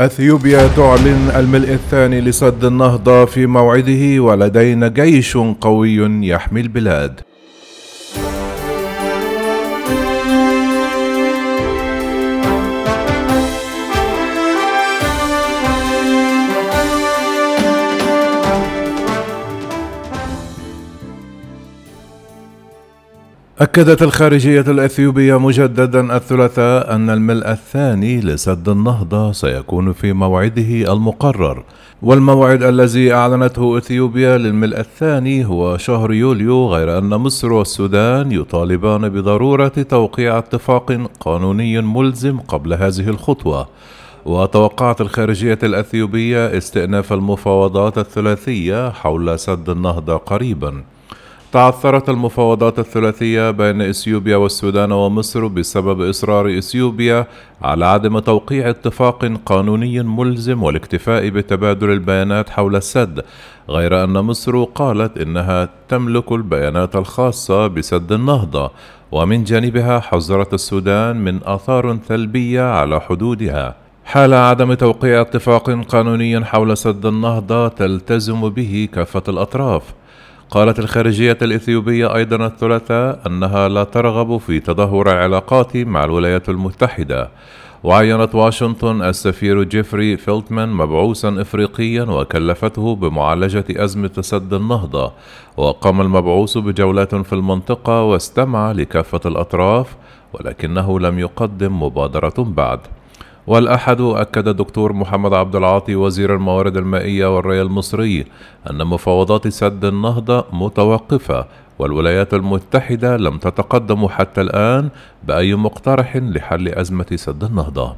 أثيوبيا تعلن الملء الثاني لسد النهضة في موعده ولدينا جيش قوي يحمي البلاد. أكدت الخارجية الأثيوبية مجددا الثلاثاء أن الملء الثاني لسد النهضة سيكون في موعده المقرر. والموعد الذي أعلنته إثيوبيا للملء الثاني هو شهر يوليو غير أن مصر والسودان يطالبان بضرورة توقيع اتفاق قانوني ملزم قبل هذه الخطوة. وتوقعت الخارجية الأثيوبية استئناف المفاوضات الثلاثية حول سد النهضة قريباً. تعثرت المفاوضات الثلاثية بين إثيوبيا والسودان ومصر بسبب إصرار إثيوبيا على عدم توقيع اتفاق قانوني ملزم والاكتفاء بتبادل البيانات حول السد غير أن مصر قالت إنها تملك البيانات الخاصة بسد النهضة. ومن جانبها حذرت السودان من آثار سلبية على حدودها. حال عدم توقيع اتفاق قانوني حول سد النهضة تلتزم به كافة الأطراف. قالت الخارجية الإثيوبية أيضا الثلاثاء أنها لا ترغب في تدهور العلاقات مع الولايات المتحدة. وعينت واشنطن السفير جيفري فيلتمان مبعوثا افريقيا وكلفته بمعالجة أزمة سد النهضة. وقام المبعوث بجولات في المنطقة واستمع لكافة الأطراف ولكنه لم يقدم مبادرة بعد. والأحد أكد الدكتور محمد عبد العاطي وزير الموارد المائية والري المصري أن مفاوضات سد النهضة متوقفة والولايات المتحدة لم تتقدم حتى الآن بأي مقترح لحل أزمة سد النهضة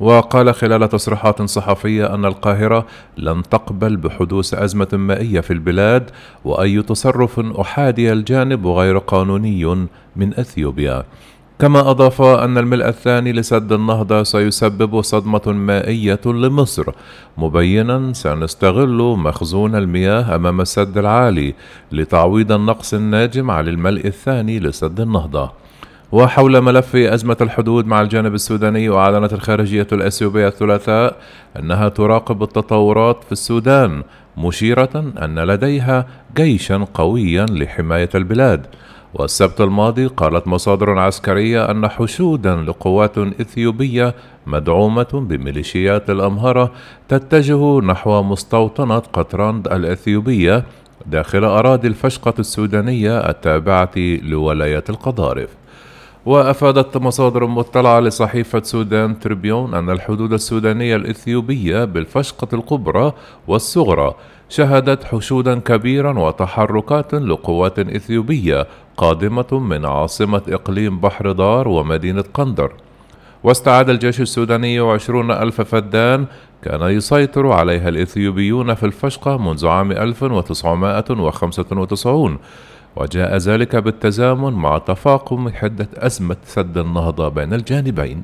وقال خلال تصريحات صحفية أن القاهرة لن تقبل بحدوث أزمة مائية في البلاد وأي تصرف أحادي الجانب وغير قانوني من أثيوبيا. كما أضاف أن الملء الثاني لسد النهضة سيسبب صدمة مائية لمصر. مبينا سنستغل مخزون المياه أمام السد العالي لتعويض النقص الناجم عن الملء الثاني لسد النهضة. وحول ملف أزمة الحدود مع الجانب السوداني أعلنت الخارجية الأثيوبية الثلاثاء أنها تراقب التطورات في السودان مشيرة أن لديها جيشا قويا لحماية البلاد. والسبت الماضي قالت مصادر عسكرية أن حشودا لقوات إثيوبية مدعومة بميليشيات الأمهرة تتجه نحو مستوطنة قطراند الإثيوبية داخل أراضي الفشقة السودانية التابعة لولاية القضارف. وأفادت مصادر مطلعة لصحيفة سودان تريبيون أن الحدود السودانية الإثيوبية بالفشقة الكبرى والصغرى شهدت حشودا كبيرا وتحركات لقوات إثيوبية قادمة من عاصمة إقليم بحر دار ومدينة قندر. واستعاد الجيش السوداني عشرون ألف فدان كان يسيطر عليها الإثيوبيون في الفشقة منذ عام 1995 وجاء ذلك بالتزامن مع تفاقم حدة أزمة سد النهضة بين الجانبين.